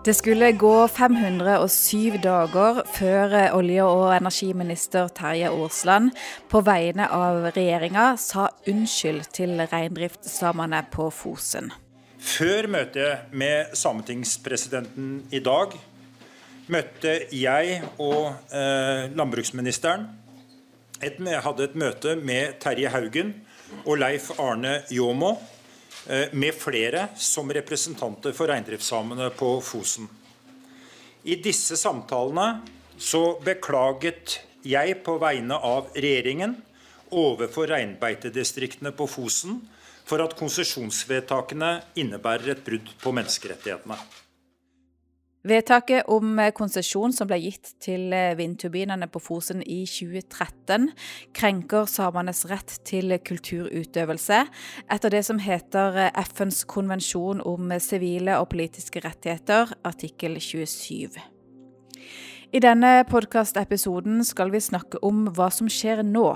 Det skulle gå 507 dager før olje- og energiminister Terje Aasland på vegne av regjeringa sa unnskyld til reindriftssamene på Fosen. Før møtet med sametingspresidenten i dag møtte jeg og eh, landbruksministeren et, hadde et møte med Terje Haugen og Leif Arne Jåmo med flere som representanter for reindriftssamene på Fosen. I disse samtalene så beklaget jeg på vegne av regjeringen overfor reinbeitedistriktene på Fosen for at konsesjonsvedtakene innebærer et brudd på menneskerettighetene. Vedtaket om konsesjon som ble gitt til vindturbinene på Fosen i 2013, krenker samenes rett til kulturutøvelse etter det som heter FNs konvensjon om sivile og politiske rettigheter, artikkel 27. I denne podkastepisoden skal vi snakke om hva som skjer nå.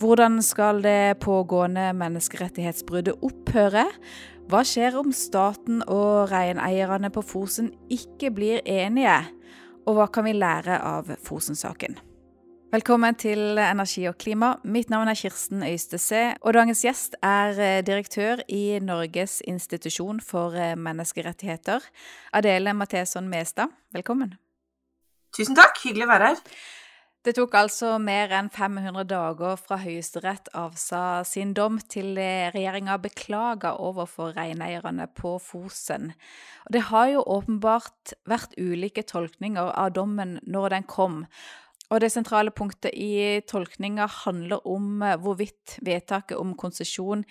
Hvordan skal det pågående menneskerettighetsbruddet opphøre? Hva skjer om staten og reineierne på Fosen ikke blir enige, og hva kan vi lære av Fosen-saken? Velkommen til Energi og klima. Mitt navn er Kirsten Øystese, og dagens gjest er eh, direktør i Norges institusjon for eh, menneskerettigheter, Adele Matheson Mestad. Velkommen. Tusen takk, hyggelig å være her. Det tok altså mer enn 500 dager fra Høyesterett avsa sin dom til regjeringa beklaga overfor reineierne på Fosen. Det har jo åpenbart vært ulike tolkninger av dommen når den kom. Og det sentrale punktet i tolkninga handler om hvorvidt vedtaket om konsesjon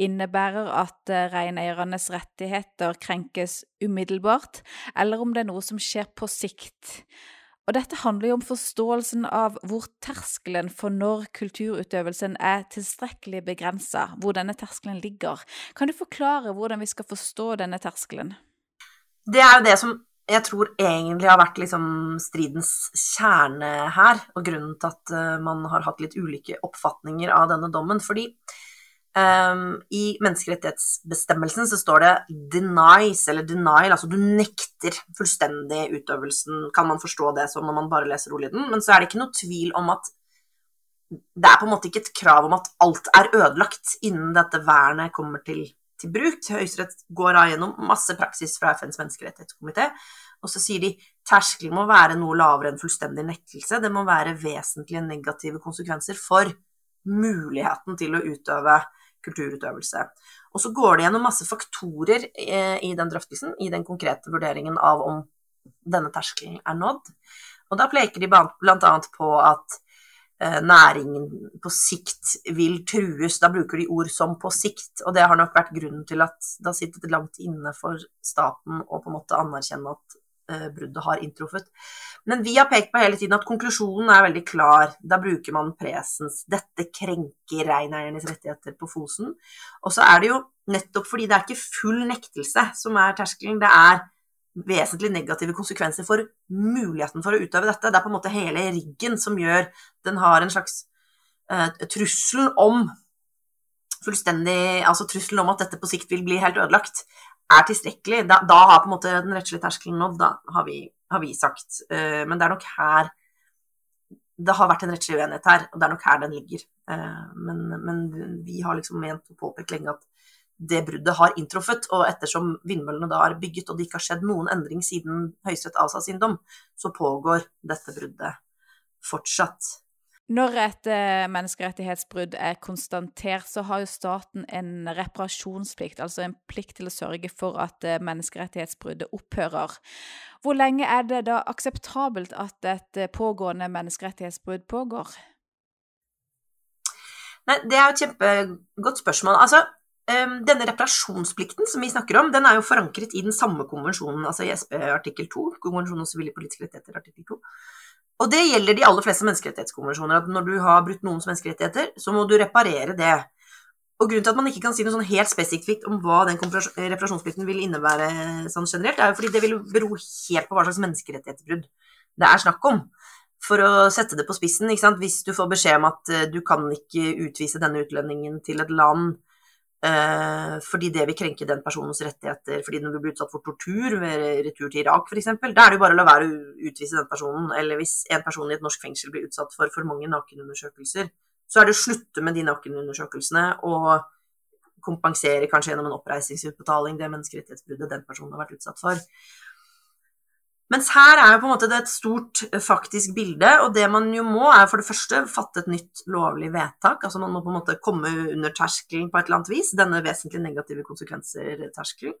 innebærer at reineiernes rettigheter krenkes umiddelbart, eller om det er noe som skjer på sikt. Og dette handler jo om forståelsen av hvor terskelen for når kulturutøvelsen er tilstrekkelig begrensa, hvor denne terskelen ligger. Kan du forklare hvordan vi skal forstå denne terskelen? Det er jo det som jeg tror egentlig har vært liksom stridens kjerne her, og grunnen til at eh, man har hatt litt ulike oppfatninger av denne dommen. Fordi Um, I menneskerettighetsbestemmelsen så står det 'denies', eller 'denial', altså du nekter fullstendig utøvelsen, kan man forstå det som når man bare leser ordlyden. Men så er det ikke noe tvil om at det er på en måte ikke et krav om at alt er ødelagt innen dette vernet kommer til, til bruk. Høyesterett går da gjennom masse praksis fra FNs menneskerettighetskomité, og så sier de terskelen må være noe lavere enn fullstendig nektelse. Det må være vesentlige negative konsekvenser for muligheten til å utøve kulturutøvelse. Og så går det gjennom masse faktorer eh, i den drøftelsen, i den konkrete vurderingen av om denne terskelen er nådd. Og da peker de bl.a. på at eh, næringen på sikt vil trues. Da bruker de ord som 'på sikt', og det har nok vært grunnen til at det har sittet langt inne for staten å på en måte anerkjenne at bruddet har inntruffet. Men vi har pekt på hele tiden at konklusjonen er veldig klar. Da bruker man presens. Dette krenker reineiernes rettigheter på Fosen. Og så er det jo nettopp fordi det er ikke full nektelse som er terskelen. Det er vesentlig negative konsekvenser for muligheten for å utøve dette. Det er på en måte hele riggen som gjør Den har en slags uh, trussel om fullstendig Altså trusselen om at dette på sikt vil bli helt ødelagt, er tilstrekkelig. Da, da har på en måte den rettslige terskelen nådd. Da har vi har vi sagt. Uh, men det er nok her det har vært en rettslig uenighet her, og det er nok her den ligger. Uh, men, men vi har liksom ment å påpeke lenge at det bruddet har inntruffet. Og ettersom vindmøllene da er bygget og det ikke har skjedd noen endring siden Høyesterett avsa sin dom, så pågår dette bruddet fortsatt. Når et eh, menneskerettighetsbrudd er konstatert, så har jo staten en reparasjonsplikt, altså en plikt til å sørge for at eh, menneskerettighetsbruddet opphører. Hvor lenge er det da akseptabelt at et eh, pågående menneskerettighetsbrudd pågår? Nei, det er jo et kjempegodt spørsmål. Altså, denne reparasjonsplikten som vi snakker om, den er jo forankret i den samme konvensjonen, altså i SP artikkel 2, konvensjonen om sivile politiske rettigheter artikkel 2. Og det gjelder de aller fleste menneskerettighetskonvensjoner, at når du har brutt noens menneskerettigheter, så må du reparere det. Og grunnen til at man ikke kan si noe sånn helt spesifikt om hva den reparasjonsplikten vil innebære sånn generelt, er jo fordi det vil bero helt på hva slags menneskerettighetsbrudd det er snakk om. For å sette det på spissen, hvis du får beskjed om at eh, du kan ikke utvise denne utlendingen til et land fordi det vil krenke den personens rettigheter. fordi når du blir utsatt for tortur ved retur til Irak f.eks., da er det jo bare å la være å utvise den personen. Eller hvis en person i et norsk fengsel blir utsatt for for mange nakenundersøkelser, så er det å slutte med de nakenundersøkelsene og kompensere kanskje gjennom en oppreisningsutbetaling det menneskerettighetsbruddet den personen har vært utsatt for. Mens her er jo på en måte det et stort eh, faktisk bilde, og det man jo må, er for det første fatte et nytt lovlig vedtak. Altså man må på en måte komme under terskelen på et eller annet vis, denne vesentlig negative konsekvenser-terskelen.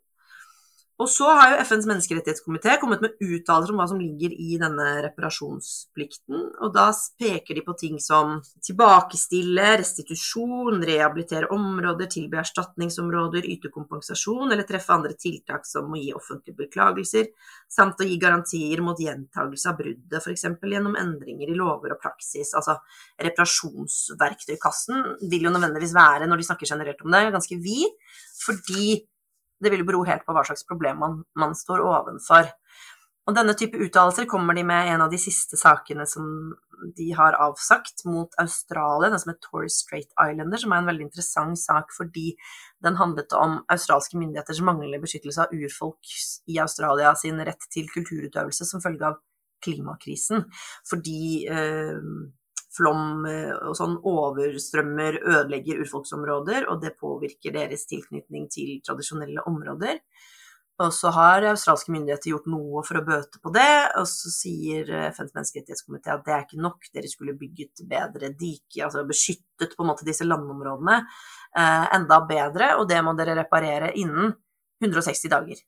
Og så har jo FNs menneskerettighetskomité kommet med uttalelser om hva som ligger i denne reparasjonsplikten, og da peker de på ting som tilbakestille, restitusjon, rehabilitere områder, tilby erstatningsområder, yte kompensasjon eller treffe andre tiltak som å gi offentlige beklagelser, samt å gi garantier mot gjentagelse av bruddet, f.eks. gjennom endringer i lover og praksis. Altså reparasjonsverktøykassen vil jo nødvendigvis være, når de snakker generelt om det, ganske vid, fordi det vil jo bero helt på hva slags problem man, man står ovenfor. Og denne type uttalelser kommer de med en av de siste sakene som de har avsagt mot Australia, den som er Torres Strait Islander, som er en veldig interessant sak fordi den handlet om australske myndigheters manglende beskyttelse av urfolk i Australia sin rett til kulturutøvelse som følge av klimakrisen. Fordi eh, flom eh, og sånn overstrømmer, ødelegger urfolksområder, og det påvirker deres tilknytning til tradisjonelle områder. Og så har australske myndigheter gjort noe for å bøte på det, og så sier FNs menneskerettighetskomité at det er ikke nok, dere skulle bygget bedre diker, altså beskyttet på en måte disse landområdene eh, enda bedre, og det må dere reparere innen 160 dager.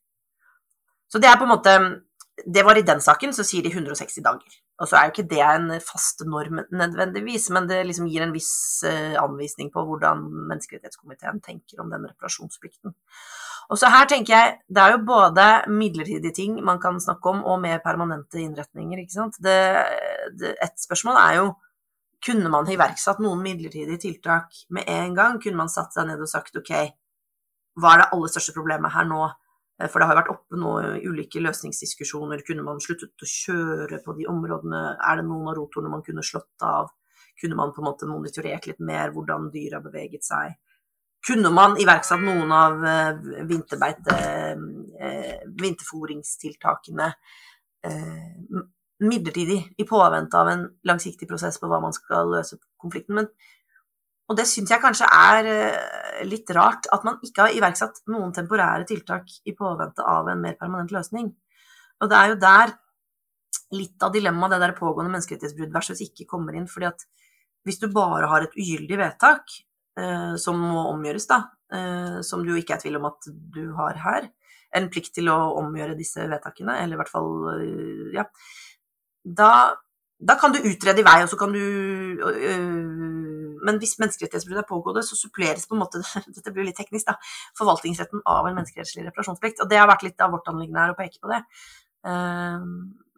Så det er på en måte Det var i den saken, så sier de 160 dager. Og så er jo ikke det en fast norm nødvendigvis, men det liksom gir en viss uh, anvisning på hvordan menneskerettighetskomiteen tenker om den reparasjonsplikten. Og så her tenker jeg, det er jo både midlertidige ting man kan snakke om, og mer permanente innretninger, ikke sant. Det, det, et spørsmål er jo kunne man iverksatt noen midlertidige tiltak med en gang? Kunne man satt seg ned og sagt ok, hva er det aller største problemet her nå? Eh, for det har vært oppe nå ulike løsningsdiskusjoner. Kunne man sluttet å kjøre på de områdene? Er det noen av rotorene man kunne slått av? Kunne man på en måte monitorert litt mer hvordan dyr har beveget seg? Kunne man iverksatt noen av eh, vinterbeite, vinterforingstiltakene vinterfòringstiltakene midlertidig i påvente av en langsiktig prosess på hva man skal løse konflikten? Men og det syns jeg kanskje er eh, litt rart, at man ikke har iverksatt noen temporære tiltak i påvente av en mer permanent løsning. Og det er jo der litt av dilemmaet det der pågående menneskerettighetsbrudd versus ikke kommer inn. fordi at hvis du bare har et ugyldig vedtak eh, som må omgjøres, da, eh, som du ikke er i tvil om at du har her, en plikt til å omgjøre disse vedtakene, eller i hvert fall eh, ja, da, da kan du utrede i vei, og så kan du øh, men hvis menneskerettighetsbrudd er pågående, så suppleres på en måte dette blir litt teknisk da, forvaltningsretten av en menneskerettslig reparasjonsplikt. Og det har vært litt av vårt anliggende her å peke på det. Ehm,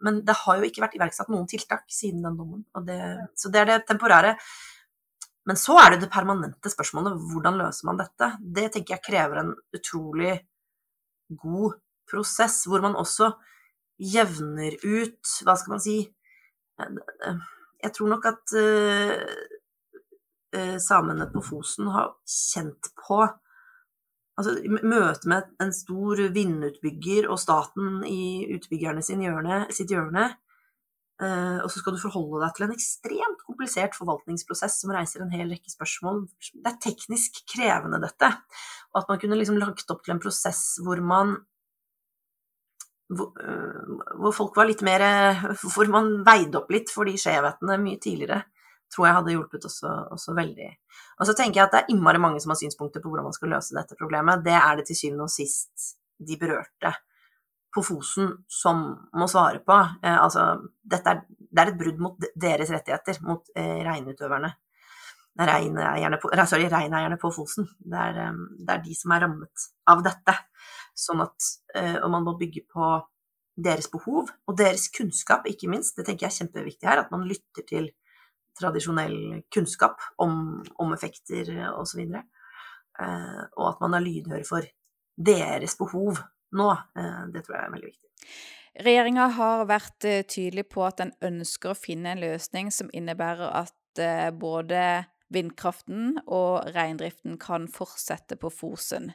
men det har jo ikke vært iverksatt noen tiltak siden den dommen. Det, så det er det temporære. Men så er det det permanente spørsmålet hvordan løser man dette? Det tenker jeg krever en utrolig god prosess, hvor man også jevner ut Hva skal man si Jeg tror nok at eh, samene på Fosen har kjent på Altså møte med en stor vindutbygger og staten i utbyggerne hjørne, sitt hjørne, eh, og så skal du forholde deg til en ekstremt komplisert forvaltningsprosess som reiser en hel rekke spørsmål. Det er teknisk krevende, dette. Og at man kunne liksom lagt opp til en prosess hvor man hvor, øh, hvor folk var litt mer Hvor man veide opp litt for de skjevhetene mye tidligere tror jeg hadde hjulpet også, også, veldig. Og så tenker jeg at det er innmari mange som har synspunkter på hvordan man skal løse dette problemet. Det er det til syvende og sist de berørte på Fosen som må svare på. Eh, altså, er, det er et brudd mot deres rettigheter, mot eh, reinutøverne. Reineierne på, sorry, reineierne på Fosen. Det er, eh, det er, de som er rammet av dette. Sånn at eh, Og man må bygge på deres behov og deres kunnskap, ikke minst. Det tenker jeg er kjempeviktig her, at man lytter til tradisjonell kunnskap om, om effekter osv. Og, eh, og at man er lydhør for deres behov nå. Eh, det tror jeg er veldig viktig. Regjeringa har vært eh, tydelig på at den ønsker å finne en løsning som innebærer at både vindkraften og reindriften kan fortsette på Fosen.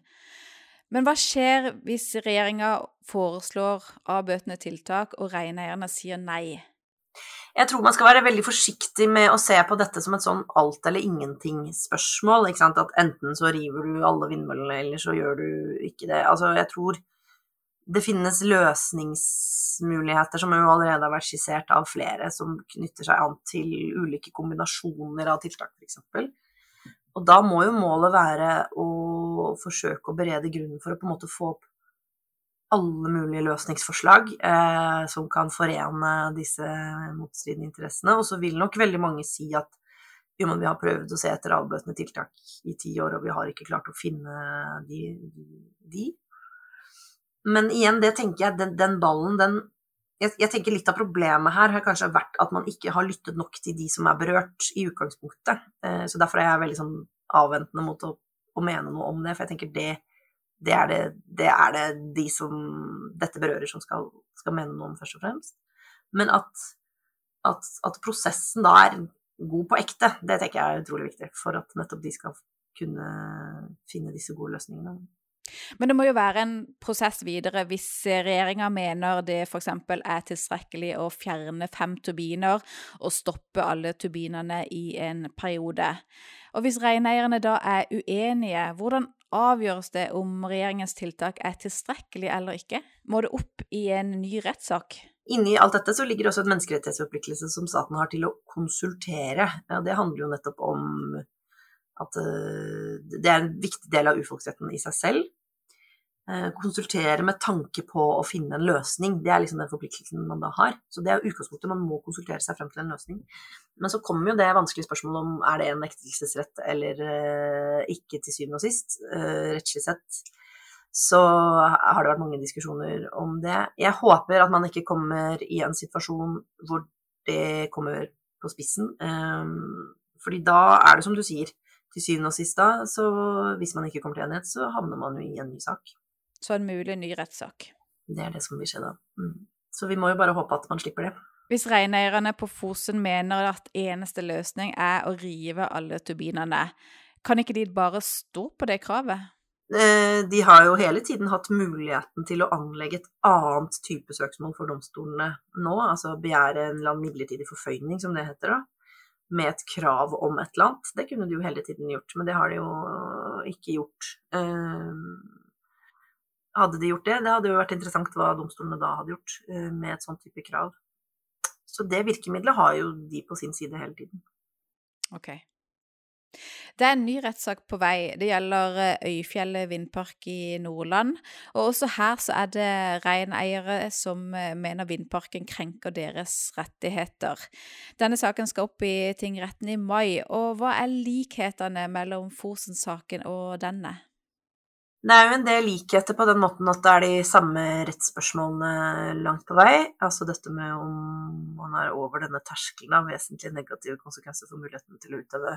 Men hva skjer hvis regjeringa foreslår avbøtende tiltak og reineierne sier nei? Jeg tror man skal være veldig forsiktig med å se på dette som et sånn alt eller ingenting-spørsmål. At enten så river du alle vindmøllene, eller så gjør du ikke det. Altså, jeg tror det finnes løsningsmuligheter som jo allerede har vært skissert av flere, som knytter seg an til ulike kombinasjoner av tiltak, f.eks. Og da må jo målet være å forsøke å berede grunnen for å på en måte få opp alle mulige løsningsforslag eh, som kan forene disse motstridende interessene. Og så vil nok veldig mange si at jo, men vi har prøvd å se etter avbøtende tiltak i ti år, og vi har ikke klart å finne de. de. Men igjen, det tenker jeg, den, den ballen, den jeg, jeg, tenker litt av problemet her har kanskje vært at man ikke har lyttet nok til de som er berørt i utgangspunktet. Eh, så derfor er jeg veldig sånn avventende mot å, å, mene noe om det, for jeg tenker det, det, er det, det er det de som dette berører, som skal, skal, mene noe om, først og fremst. Men at, at, at prosessen da er god på ekte, det tenker jeg er utrolig viktig for at nettopp de skal kunne finne disse gode løsningene. Men det må jo være en prosess videre hvis regjeringa mener det f.eks. er tilstrekkelig å fjerne fem turbiner og stoppe alle turbinene i en periode. Og hvis reineierne da er uenige, hvordan avgjøres det om regjeringens tiltak er tilstrekkelig eller ikke? Må det opp i en ny rettssak? Inni alt dette så ligger også et menneskerettighetsforpliktelse som staten har til å konsultere. Det handler jo nettopp om at eh, det er en viktig del av urfolksretten i seg selv. Eh, konsultere med tanke på å finne en løsning. Det er liksom den forpliktelsen man da har. Så det er utgangspunktet, man må konsultere seg frem til en løsning. Men så kommer jo det vanskelige spørsmålet om er det en nektelsesrett eller uh, ikke, til syvende og sist. Uh, rettslig sett så har det vært mange diskusjoner om det. Jeg håper at man ikke kommer i en situasjon hvor det kommer på spissen. Fordi da er det som du sier, til syvende og sist da, så hvis man ikke kommer til enighet, så havner man jo i en ny sak så en mulig ny rettssak. Det er det som vil skje da. Mm. Så vi må jo bare håpe at man slipper det. Hvis reineierne på Fosen mener at eneste løsning er å rive alle turbinene, kan ikke de bare stå på det kravet? Eh, de har jo hele tiden hatt muligheten til å anlegge et annet type søksmål for domstolene nå, altså begjære en eller annen midlertidig forføyning, som det heter da, med et krav om et eller annet. Det kunne de jo hele tiden gjort, men det har de jo ikke gjort. Hadde de gjort det, det hadde jo vært interessant hva domstolene da hadde gjort eh, med et sånt type krav. Så det virkemidlet har jo de på sin side hele tiden. Ok. Det er en ny rettssak på vei. Det gjelder eh, Øyfjellet vindpark i Nordland. Og også her så er det reineiere som eh, mener vindparken krenker deres rettigheter. Denne saken skal opp i tingretten i mai. Og hva er likhetene mellom Fosen-saken og denne? Det er jo en del likheter på den måten at det er de samme rettsspørsmålene langt på vei. Altså dette med om man er over denne terskelen av vesentlige negative konsekvenser for muligheten til å utøve.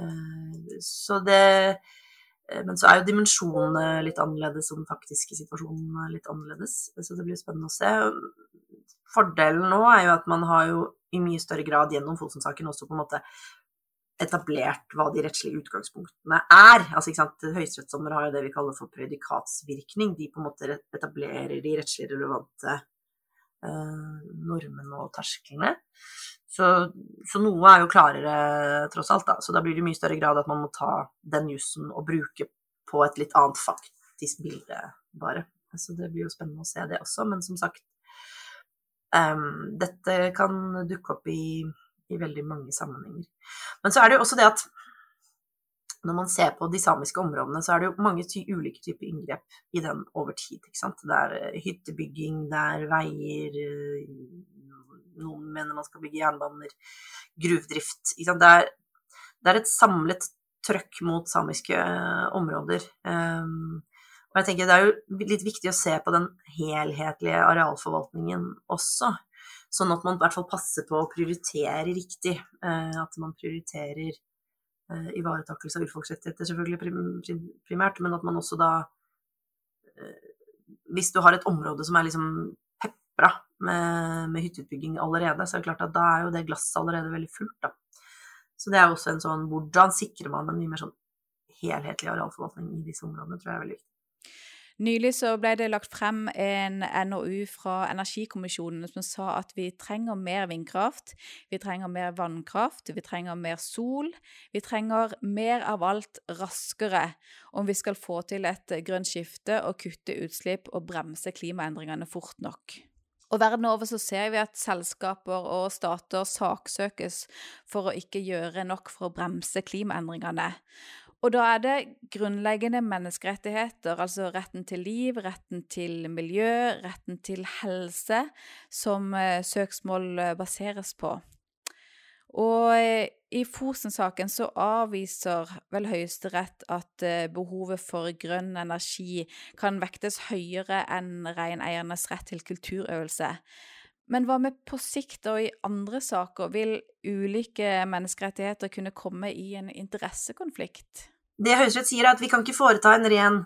Eh, så det eh, Men så er jo dimensjonene litt annerledes, og den faktiske situasjonen litt annerledes. Så det blir spennende å se. Fordelen nå er jo at man har jo i mye større grad gjennom Fosen-saken også på en måte etablert hva de rettslige utgangspunktene er. Altså, ikke sant? Høyesterettsdommer har jo det vi kaller for predikatsvirkning. De på en måte etablerer de rettslig relevante uh, normene og tersklene. Så, så, noe er jo klarere, tross alt. da. Så da blir det i mye større grad at man må ta den jussen og bruke på et litt annet faktisk bilde, bare. Så det blir jo spennende å se det også. Men som sagt, um, dette kan dukke opp i i veldig mange sammenhenger. Men så er det jo også det at når man ser på de samiske områdene, så er det jo mange ty ulike typer inngrep i den over tid. ikke sant? Det er eh, hyttebygging, det er veier, eh, noen mener man skal bygge jernbaner, gruvedrift. Det er, det, er, et samlet trøkk mot samiske uh, områder. Um, og jeg tenker Det er jo litt viktig å se på den helhetlige arealforvaltningen også. Sånn at man i hvert fall passer på å prioritere riktig. Eh, at man prioriterer eh, ivaretakelse av urfolksrettigheter selvfølgelig primært, men at man også da eh, Hvis du har et område som er liksom pepra med, med hytteutbygging allerede, så er det klart at da er jo det glasset allerede veldig fullt, da. Så det er også en sånn Hvordan sikrer man en mye mer sånn helhetlig arealforvaltning i disse områdene, tror jeg er veldig viktig. Nylig så ble det lagt frem en NOU fra Energikommisjonen som sa at vi trenger mer vindkraft, vi trenger mer vannkraft, vi trenger mer sol. Vi trenger mer av alt raskere om vi skal få til et grønt skifte og kutte utslipp og bremse klimaendringene fort nok. Og verden over så ser vi at selskaper og stater saksøkes for å ikke gjøre nok for å bremse klimaendringene. Og da er det grunnleggende menneskerettigheter, altså retten til liv, retten til miljø, retten til helse, som eh, søksmål eh, baseres på. Og eh, i Fosen-saken så avviser vel Høyesterett at behovet for grønn energi kan vektes høyere enn reineiernes rett til kulturøvelse. Men hva med på sikt og i andre saker? Vil ulike menneskerettigheter kunne komme i en interessekonflikt? Det Høyesterett sier, er at vi kan ikke foreta en ren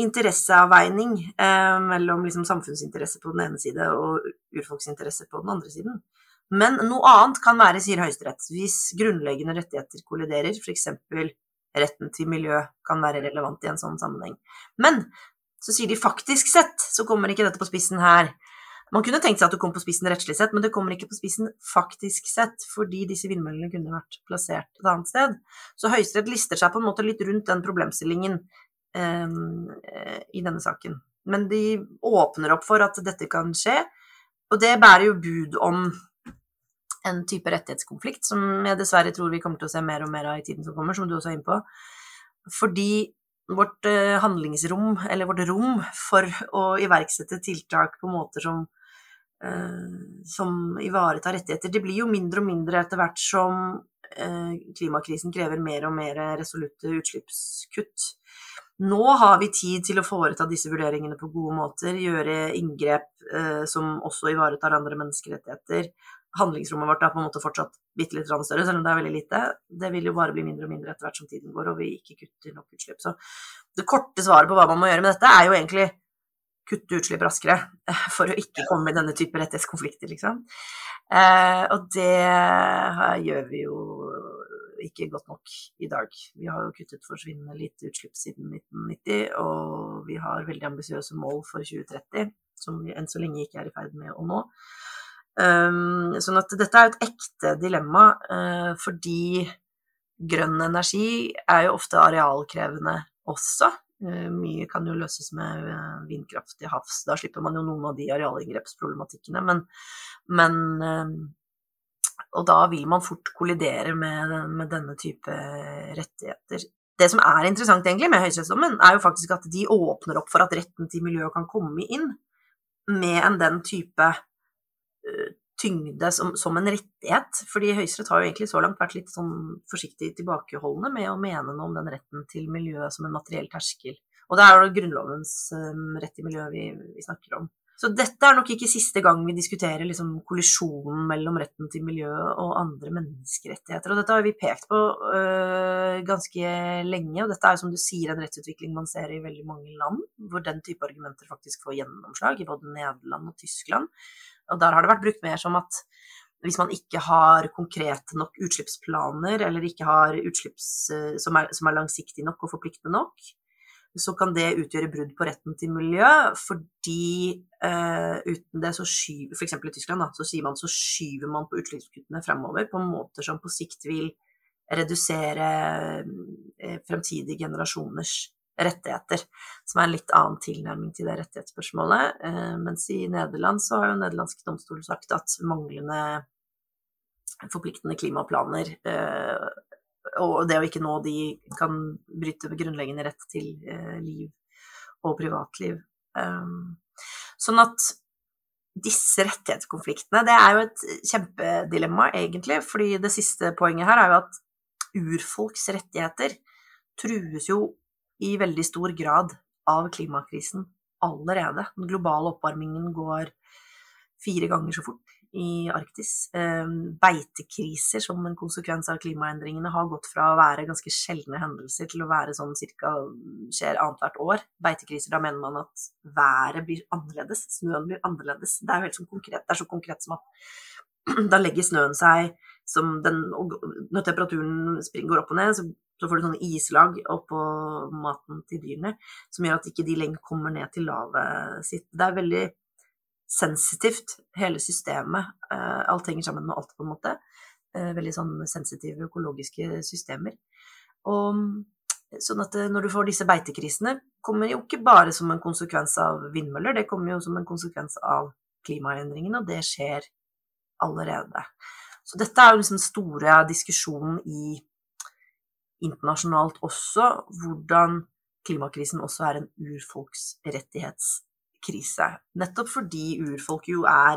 interesseavveining eh, mellom liksom, samfunnsinteresse på den ene side og urfolksinteresse på den andre siden. Men noe annet kan være, sier Høyesterett, hvis grunnleggende rettigheter kolliderer, f.eks. retten til miljø kan være relevant i en sånn sammenheng. Men så sier de faktisk sett, så kommer ikke dette på spissen her. Man kunne tenkt seg at det kom på spissen rettslig sett, men det kommer ikke på spissen faktisk sett, fordi disse vindmøllene kunne vært plassert et annet sted. Så Høyesterett lister seg på en måte litt rundt den problemstillingen eh, i denne saken. Men de åpner opp for at dette kan skje, og det bærer jo bud om en type rettighetskonflikt som jeg dessverre tror vi kommer til å se mer og mer av i tiden som kommer, som du også er inne på. Fordi vårt eh, handlingsrom, eller vårt rom, for å iverksette tiltak på måter som som ivaretar rettigheter. Det blir jo mindre og mindre etter hvert som eh, klimakrisen krever mer og mer resolutte utslippskutt. Nå har vi tid til å foreta disse vurderingene på gode måter, gjøre inngrep eh, som også ivaretar andre menneskerettigheter. Handlingsrommet vårt er på en måte fortsatt bitte litt større, selv om det er veldig lite. Det vil jo bare bli mindre og mindre etter hvert som tiden går og vi ikke kutter nok utslipp. Så det korte svaret på hva man må gjøre med dette, er jo egentlig kutte utslipp raskere eh, for å ikke komme i denne type rettighetskonflikter, liksom. Eh, og det gjør vi jo ikke godt nok i dag. Vi har jo kuttet forsvinnende lite utslipp siden 1990, og vi har veldig ambisiøse mål for 2030, som vi enn så lenge ikke er i ferd med å nå. Um, sånn at dette er et ekte dilemma, uh, fordi grønn energi er jo ofte arealkrevende også. Eh, mye kan jo løses med eh, vindkraft til havs. Da slipper man jo noen av de arealinngrepsproblematikkene. Men, men eh, Og da vil man fort kollidere med, med, denne type rettigheter. Det som er interessant egentlig med høyesterettsdommen, er jo faktisk at de åpner opp for at retten til miljø kan komme inn med en den type tyngde som, som, en rettighet. Fordi Høyesterett har jo egentlig så langt vært litt sånn forsiktig tilbakeholdne med å mene noe om den retten til miljøet som en materiell terskel. Og det er jo Grunnlovens um, rett til miljø vi, vi, snakker om. Så dette er nok ikke siste gang vi diskuterer liksom, kollisjonen mellom retten til miljø og andre menneskerettigheter. Og dette har vi pekt på øh, ganske lenge, og dette er som du sier en rettsutvikling man ser i veldig mange land, hvor den type argumenter faktisk får gjennomslag, i både Nederland og Tyskland. Og der har det vært brukt mer som at hvis man ikke har konkrete nok utslippsplaner, eller ikke har utslipps eh, som er, som er langsiktige nok og forpliktende nok, så kan det utgjøre brudd på retten til miljø, fordi eh, uten det så skyver F.eks. i Tyskland, da, så sier man så skyver man på utslippskuttene fremover på måter som på sikt vil redusere eh, fremtidige generasjoners rettigheter, som er en litt annen tilnærming til det rettighetsspørsmålet. Eh, mens i Nederland så har jo nederlandske domstol sagt at manglende forpliktende klimaplaner eh, og det å ikke nå de kan bryte grunnleggende rett til eh, liv og privatliv. Sånn at disse rettighetskonfliktene, det er jo et kjempedilemma, egentlig. fordi det siste poenget her er jo at urfolks rettigheter trues jo i veldig stor grad av klimakrisen allerede. Den globale oppvarmingen går fire ganger så fort i Arktis. Ehm, beitekriser som en konsekvens av klimaendringene har gått fra å være ganske sjeldne hendelser til å være sånn cirka skjer annethvert år. Beitekriser, da mener man at været blir annerledes, snøen blir annerledes. Det er jo helt sånn konkret. Det er så konkret som at da legger snøen seg som den, Når temperaturen går opp og ned, så, så får du sånne islag oppå maten til dyrene som gjør at ikke de lenger kommer ned til lavet sitt. Det er veldig sensitivt, hele systemet. Eh, alt henger sammen med alt, på en måte. Eh, veldig sånn sensitive økologiske systemer. Og Sånn at eh, når du får disse beitekrisene, kommer jo ikke bare som en konsekvens av vindmøller, det kommer jo som en konsekvens av klimaendringene, og det skjer allerede. Så dette er jo liksom store diskusjonen i internasjonalt også, hvordan klimakrisen også er en urfolksrettighetskrise. Nettopp fordi urfolk jo er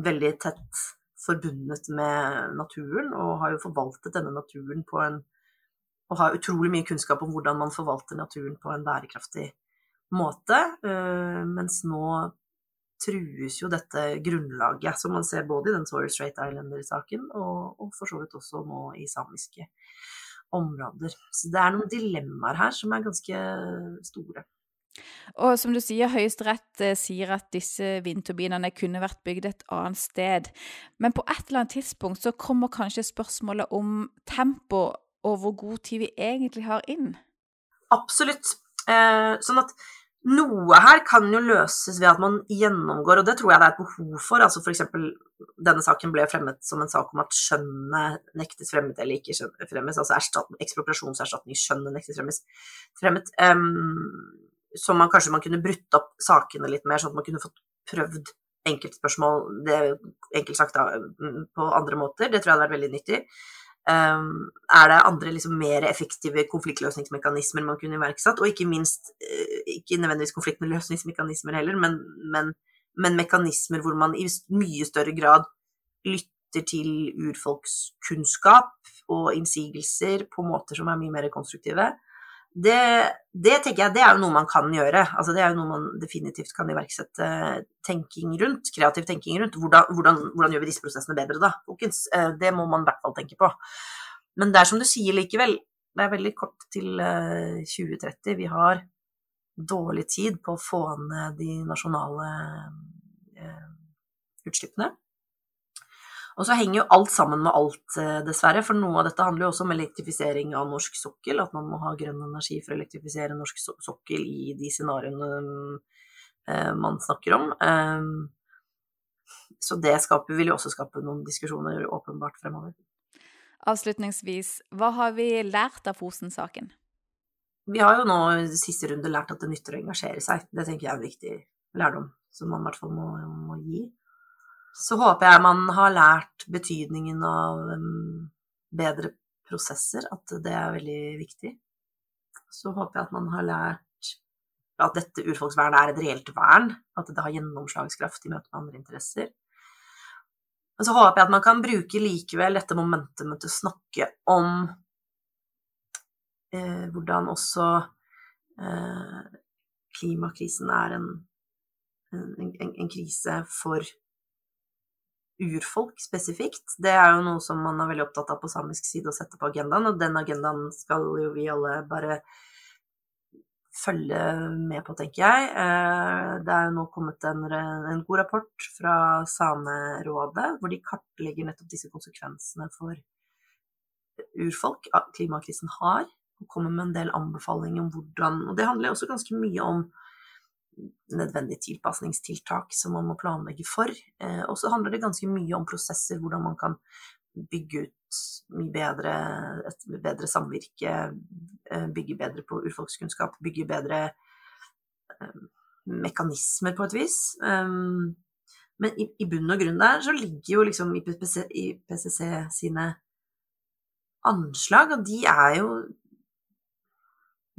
veldig tett forbundet med naturen, og har jo forvaltet denne naturen på en og har utrolig mye kunnskap om hvordan man forvalter naturen på en bærekraftig måte. Eh, mens nå trues jo dette grunnlaget, som man ser både i den Torres Strait Islander-saken og, og, for så vidt også nå i samiske områder. Så det er noen dilemmaer her som er ganske store. Og som du sier, Høyesterett eh, sier at disse vindturbinene kunne vært bygd et annet sted. Men på et eller annet tidspunkt så kommer kanskje spørsmålet om tempo og hvor god tid vi egentlig har inn? Absolutt. Eh, sånn at noe her kan jo løses ved at man gjennomgår, og det tror jeg det er et behov for. altså F.eks. denne saken ble fremmet som en sak om at skjønnet nektes fremmet eller ikke fremmes, altså ekspropriasjonserstatning, skjønnet nektes fremmes, fremmet. Um, så man kanskje man kunne brutt opp sakene litt mer, sånn at man kunne fått prøvd enkeltspørsmål det enkelt sagt da, på andre måter. Det tror jeg hadde vært veldig nyttig. Um, er det andre liksom, mer effektive konfliktløsningsmekanismer man kunne iverksatt? Og ikke minst, uh, ikke nødvendigvis konfliktløsningsmekanismer heller, men, men, men, mekanismer hvor man i mye større grad lytter til urfolkskunnskap og innsigelser på måter som er mye mer konstruktive det, det, tenker jeg det er jo noe man kan gjøre. Altså, det er jo noe man definitivt kan iverksette tenking rundt, kreativ tenking rundt. Hvordan, hvordan, hvordan gjør vi disse prosessene bedre, da, folkens? Eh, det må man i hvert fall tenke på. Men det er som du sier likevel, det er veldig kort til 2030. Eh, vi har dårlig tid på å få ned de nasjonale eh, utslippene. Og så henger jo alt sammen med alt, eh, dessverre. For noe av dette handler jo også om elektrifisering av norsk sokkel. At man må ha grønn energi for å elektrifisere norsk sokkel i de scenarioene eh, man snakker om. Eh, så det skaper, vil jo også skape noen diskusjoner, åpenbart, fremover. Avslutningsvis, hva har vi lært av Fosen-saken? Vi har jo nå i siste runde lært at det nytter å engasjere seg. Det tenker jeg er en viktig lærdom som man i hvert fall må, må gi. Så håper jeg man har lært betydningen av bedre prosesser, at det er veldig viktig. Så håper jeg at man har lært at dette urfolksvernet er et reelt vern, at det har gjennomslagskraft i møte med andre interesser. Men så håper jeg at man kan bruke likevel dette momentumet til å snakke om eh, hvordan også eh, klimakrisen er en, en, en, en krise for urfolk spesifikt. Det er jo noe som man er veldig opptatt av på samisk side å sette på agendaen, og den agendaen skal jo vi alle bare følge med på, tenker jeg. Eh, det er jo nå kommet en, en god rapport fra Samerådet, hvor de kartlegger nettopp disse konsekvensene for urfolk klimakrisen har, og kommer med en del anbefalinger om hvordan Og det handler også ganske mye om nødvendige tilpasningstiltak som man må planlegge for. Eh, og så handler det ganske mye om prosesser, hvordan man kan bygge ut mye bedre, et bedre samvirke, eh, bygge bedre på urfolkskunnskap, bygge bedre eh, mekanismer på et vis. Men i, bunn og grunn der så ligger jo liksom IPCC sine anslag, og de er jo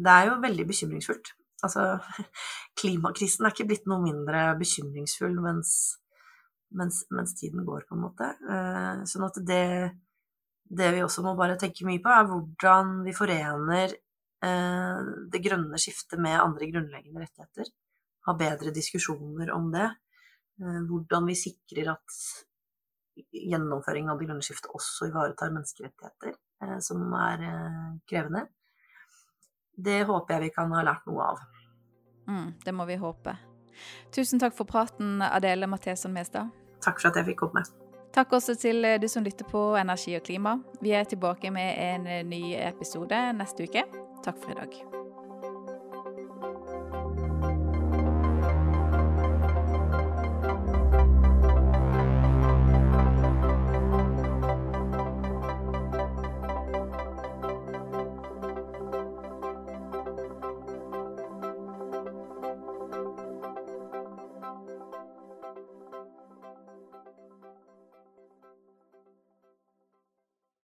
Det er jo veldig bekymringsfullt. Altså, klimakrisen er ikke blitt noe mindre bekymringsfull mens, mens, mens tiden går, på en måte. Eh, sånn at det, det vi også må bare tenke mye på, er hvordan vi forener eh, det grønne skiftet med andre grunnleggende rettigheter. Ha bedre diskusjoner om det. Eh, hvordan vi sikrer at gjennomføringen av det grønne skiftet også ivaretar menneskerettigheter, som er krevende det håper jeg vi kan ha lært noe av. Mm, det må vi håpe. Tusen takk for praten, Adele Matheson Mestad. Takk for at jeg fikk komme. Takk også til du som lytter på Energi og klima. Vi er tilbake med en ny episode neste uke. Takk for i dag.